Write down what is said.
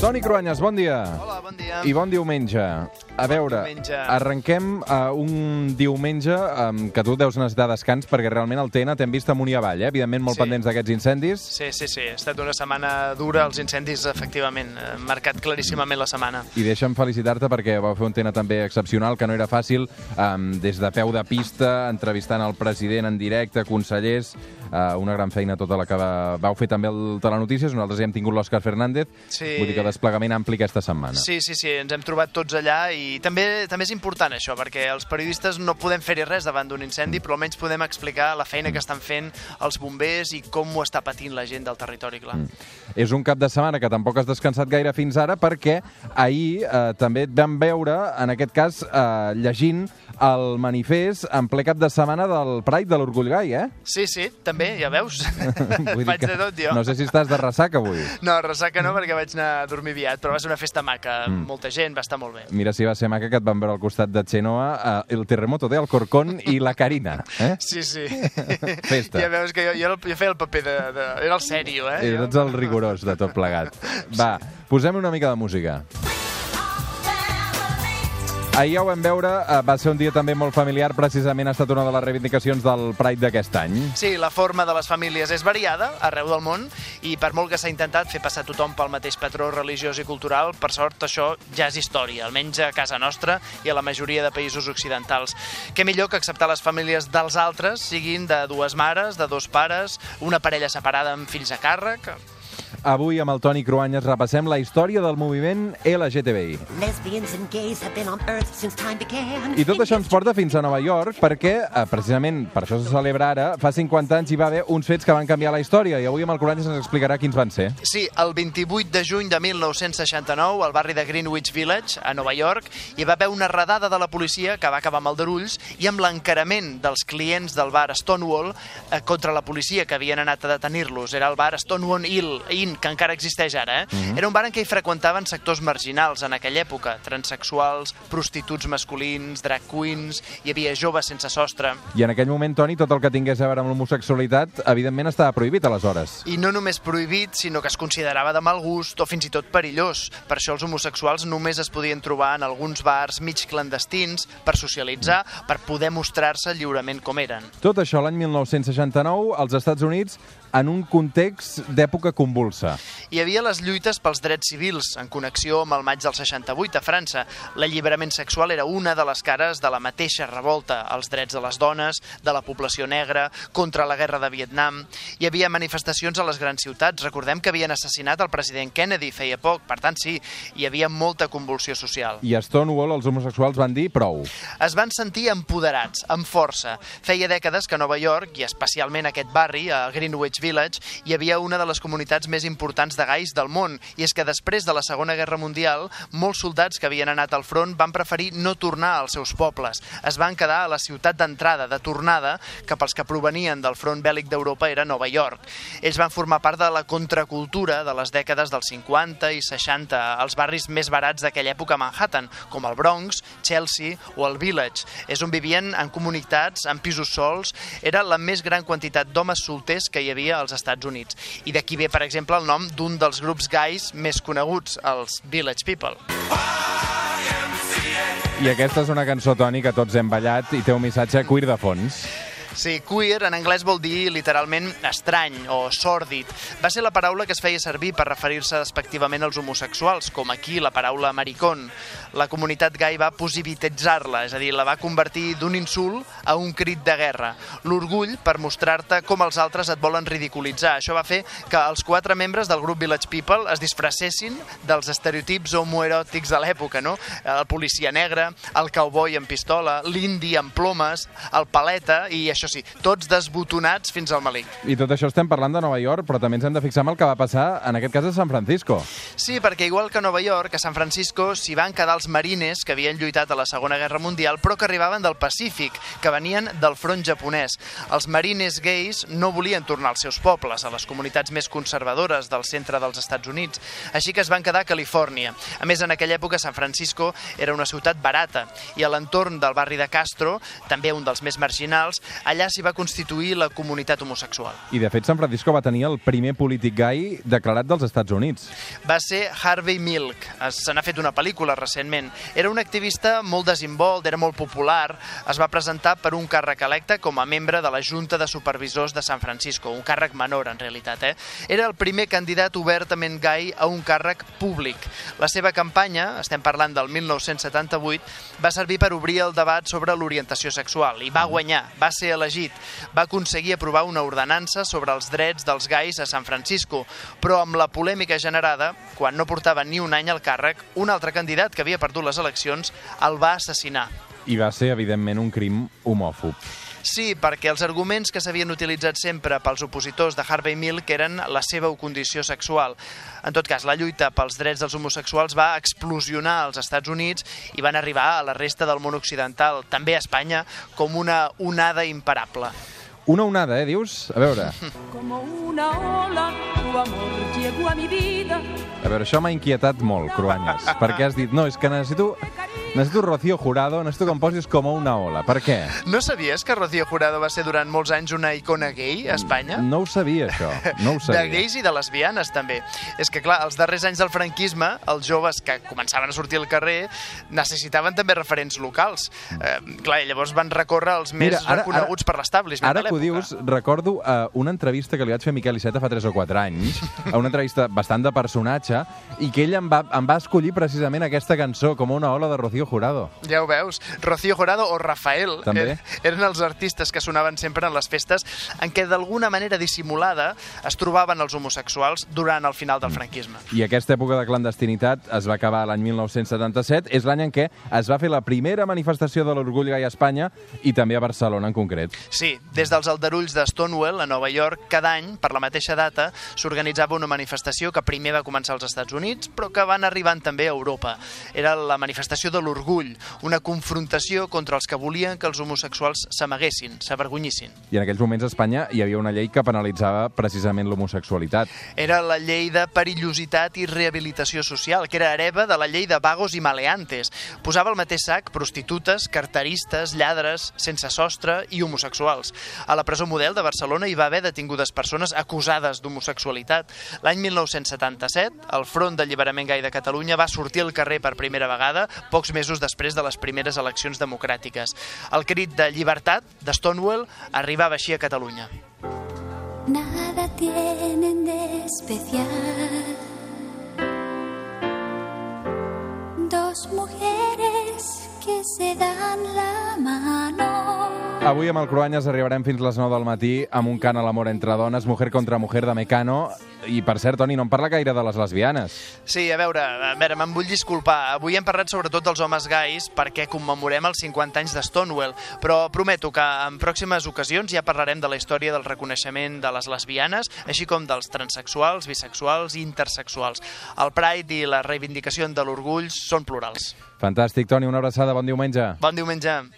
Toni Cruanyes, bon dia. Hola, bon dia. I bon diumenge. A veure, diumenge. arrenquem uh, un diumenge um, que tu deus necessitar descans perquè realment el TN t'hem vist amunt i avall, eh? evidentment molt Sí. pendents d'aquests incendis. Sí, sí, sí. Ha estat una setmana dura, els incendis, efectivament. Han marcat claríssimament la setmana. I deixa'm felicitar-te perquè vau fer un TN també excepcional, que no era fàcil, um, des de peu de pista, entrevistant el president en directe, consellers, uh, una gran feina tota la que va, vau fer també el Telenotícies, nosaltres ja hem tingut l'Òscar Fernández, Sí. vull dir que desplegament ampli aquesta setmana. Sí, sí, sí, ens hem trobat tots allà i també també és important això, perquè els periodistes no podem fer-hi res davant d'un incendi, però almenys podem explicar la feina que estan fent els bombers i com ho està patint la gent del territori, clar. És un cap de setmana que tampoc has descansat gaire fins ara perquè ahir eh, també et vam veure, en aquest cas, eh, llegint el manifest en ple cap de setmana del Pride de l'Orgull Gai, eh? Sí, sí, també, ja veus? Vull dir Faig de tot, jo. No sé si estàs de ressaca avui. No, ressaca no, perquè vaig anar a dormir aviat, però va ser una festa maca, Mm. Molta gent, va estar molt bé. Mira si va ser maca que et van veure al costat de Xenoa eh, el terremoto de Alcorcón i la Carina. Eh? Sí, sí. Festa. Ja veus que jo, jo, jo feia el paper de, de... Era el sèrio, eh? I ets el rigorós de tot plegat. Va, posem una mica de música. Ahir ja ho vam veure, eh, va ser un dia també molt familiar, precisament ha estat una de les reivindicacions del Pride d'aquest any. Sí, la forma de les famílies és variada arreu del món i per molt que s'ha intentat fer passar tothom pel mateix patró religiós i cultural, per sort això ja és història, almenys a casa nostra i a la majoria de països occidentals. Què millor que acceptar les famílies dels altres, siguin de dues mares, de dos pares, una parella separada amb fills a càrrec... Avui amb el Toni Cruanyes repassem la història del moviment LGTBI. I tot això ens porta fins a Nova York perquè, eh, precisament per això se celebra ara, fa 50 anys hi va haver uns fets que van canviar la història i avui amb el Cruanyes ens explicarà quins van ser. Sí, el 28 de juny de 1969, al barri de Greenwich Village, a Nova York, hi va haver una redada de la policia que va acabar amb aldarulls i amb l'encarament dels clients del bar Stonewall eh, contra la policia que havien anat a detenir-los. Era el bar Stonewall Inn, Inn que encara existeix ara. Eh? Mhm. Era un bar en què hi freqüentaven sectors marginals en aquella època, transexuals, prostituts masculins, drag queens, hi havia joves sense sostre. I en aquell moment, Toni, tot el que tingués a veure amb l'homosexualitat, evidentment estava prohibit aleshores. I no només prohibit, sinó que es considerava de mal gust o fins i tot perillós. Per això els homosexuals només es podien trobar en alguns bars mig clandestins per socialitzar, per poder mostrar-se lliurement com eren. Tot això l'any 1969 als Estats Units en un context d'època convulsa. Hi havia les lluites pels drets civils, en connexió amb el maig del 68 a França. L'alliberament sexual era una de les cares de la mateixa revolta, els drets de les dones, de la població negra, contra la guerra de Vietnam. Hi havia manifestacions a les grans ciutats. Recordem que havien assassinat el president Kennedy feia poc, per tant sí, hi havia molta convulsió social. I a Stonewall els homosexuals van dir prou. Es van sentir empoderats, amb força. Feia dècades que Nova York, i especialment aquest barri, a Greenwich Village, hi havia una de les comunitats més importants de gais del món, i és que després de la Segona Guerra Mundial, molts soldats que havien anat al front van preferir no tornar als seus pobles. Es van quedar a la ciutat d'entrada, de tornada, que pels que provenien del front bèl·lic d'Europa era Nova York. Ells van formar part de la contracultura de les dècades dels 50 i 60, als barris més barats d'aquella època a Manhattan, com el Bronx, Chelsea o el Village. És on vivien en comunitats, en pisos sols. Era la més gran quantitat d'homes solters que hi havia als Estats Units. I d'aquí ve, per exemple, el nom d'un dels grups gais més coneguts, els Village People. I aquesta és una cançó, Toni, que tots hem ballat i té un missatge queer de fons. Sí, queer en anglès vol dir literalment estrany o sòrdid. Va ser la paraula que es feia servir per referir-se despectivament als homosexuals, com aquí la paraula maricón. La comunitat gai va positivitzar-la, és a dir, la va convertir d'un insult a un crit de guerra. L'orgull per mostrar-te com els altres et volen ridiculitzar. Això va fer que els quatre membres del grup Village People es disfressessin dels estereotips homoeròtics de l'època, no? El policia negre, el cowboy amb pistola, l'indi amb plomes, el paleta i això sí, tots desbotonats fins al malic. I tot això estem parlant de Nova York, però també ens hem de fixar en el que va passar, en aquest cas, a San Francisco. Sí, perquè igual que a Nova York, a San Francisco s'hi van quedar els marines que havien lluitat a la Segona Guerra Mundial, però que arribaven del Pacífic, que venien del front japonès. Els marines gais no volien tornar als seus pobles, a les comunitats més conservadores del centre dels Estats Units, així que es van quedar a Califòrnia. A més, en aquella època, San Francisco era una ciutat barata, i a l'entorn del barri de Castro, també un dels més marginals, allà s'hi va constituir la comunitat homosexual. I, de fet, San Francisco va tenir el primer polític gai declarat dels Estats Units. Va ser Harvey Milk. Es- Se n'ha fet una pel·lícula recentment. Era un activista molt desinvolt, era molt popular. Es va presentar per un càrrec electe com a membre de la Junta de Supervisors de San Francisco, un càrrec menor, en realitat. Eh? Era el primer candidat obertament gai a un càrrec públic. La seva campanya, estem parlant del 1978, va servir per obrir el debat sobre l'orientació sexual i va guanyar, va ser elegit. Va aconseguir aprovar una ordenança sobre els drets dels gais a San Francisco, però amb la polèmica generada, quan no portava ni un any al càrrec, un altre candidat que havia perdut les eleccions el va assassinar. I va ser, evidentment, un crim homòfob. Sí, perquè els arguments que s'havien utilitzat sempre pels opositors de Harvey Milk eren la seva condició sexual. En tot cas, la lluita pels drets dels homosexuals va explosionar als Estats Units i van arribar a la resta del món occidental, també a Espanya, com una onada imparable. Una onada, eh, dius? A veure, Como una ola, tu amor llegó a mi vida. a veure, això m'ha inquietat molt, Cruanyes, perquè has dit, no, és que necessito, necessito Rocío Jurado, necessito que em posis com una ola. Per què? No sabies que Rocío Jurado va ser durant molts anys una icona gay a Espanya? No ho sabia, això, no ho de sabia. gais i de lesbianes també. És que clar, els darrers anys del franquisme, els joves que començaven a sortir al carrer necessitaven també referents locals. Eh, clar, i llavors van recórrer els més Mira, ara- reconeguts per l'establishment Ara de que ho dius, recordo uh, una entrevista que li vaig fer a Miquel Iceta fa 3 o 4 anys, a una entrevista bastant de personatge, i que ell em va, em va escollir precisament aquesta cançó, com una ola de Rocío Jurado. Ja ho veus. Rocío Jurado o Rafael També. er- eren els artistes que sonaven sempre en les festes en què d'alguna manera dissimulada es trobaven els homosexuals durant el final Mm. del franquisme. I aquesta època de clandestinitat es va acabar l'any 1977. És l'any en què es va fer la primera manifestació de l'orgull gai a Espanya i també a Barcelona en concret. Sí, des dels aldarulls de Stonewall, a Nova York, cada any, per la mateixa data, s'organitzava una manifestació que primer va començar als Estats Units, però que van arribant també a Europa. Era la manifestació de l'orgull, una confrontació contra els que volien que els homosexuals s'amaguessin, s'avergonyissin. I en aquells moments a Espanya hi havia una llei que penalitzava precisament l'homosexualitat. Era la llei de perillositat i rehabilitació social, que era hereva de la llei de vagos i maleantes. Posava al mateix sac prostitutes, carteristes, lladres, sense sostre i homosexuals. A la presó model de Barcelona hi va haver detingudes persones acusades d'homosexualitat. L'any 1977, el Front d'Alliberament Gai de Catalunya va sortir al carrer per primera vegada, pocs mesos després de les primeres eleccions democràtiques. El crit de llibertat de Stonewall arribava així a Catalunya. Nada tienen de especial. Dos mujeres que se dan la mano. Avui amb el Cruanyes arribarem fins les 9 del matí amb un cant a l'amor entre dones, Mujer contra Mujer de Mecano. I, per cert, Toni, no em parla gaire de les lesbianes. Sí, a veure, a veure, me'n vull disculpar. Avui hem parlat sobretot dels homes gais perquè commemorem els 50 anys de Stonewall, però prometo que en pròximes ocasions ja parlarem de la història del reconeixement de les lesbianes, així com dels transexuals, bisexuals i intersexuals. El Pride i la reivindicació de l'orgull són plurals. Fantàstic, Toni, una abraçada, bon diumenge. Bon diumenge.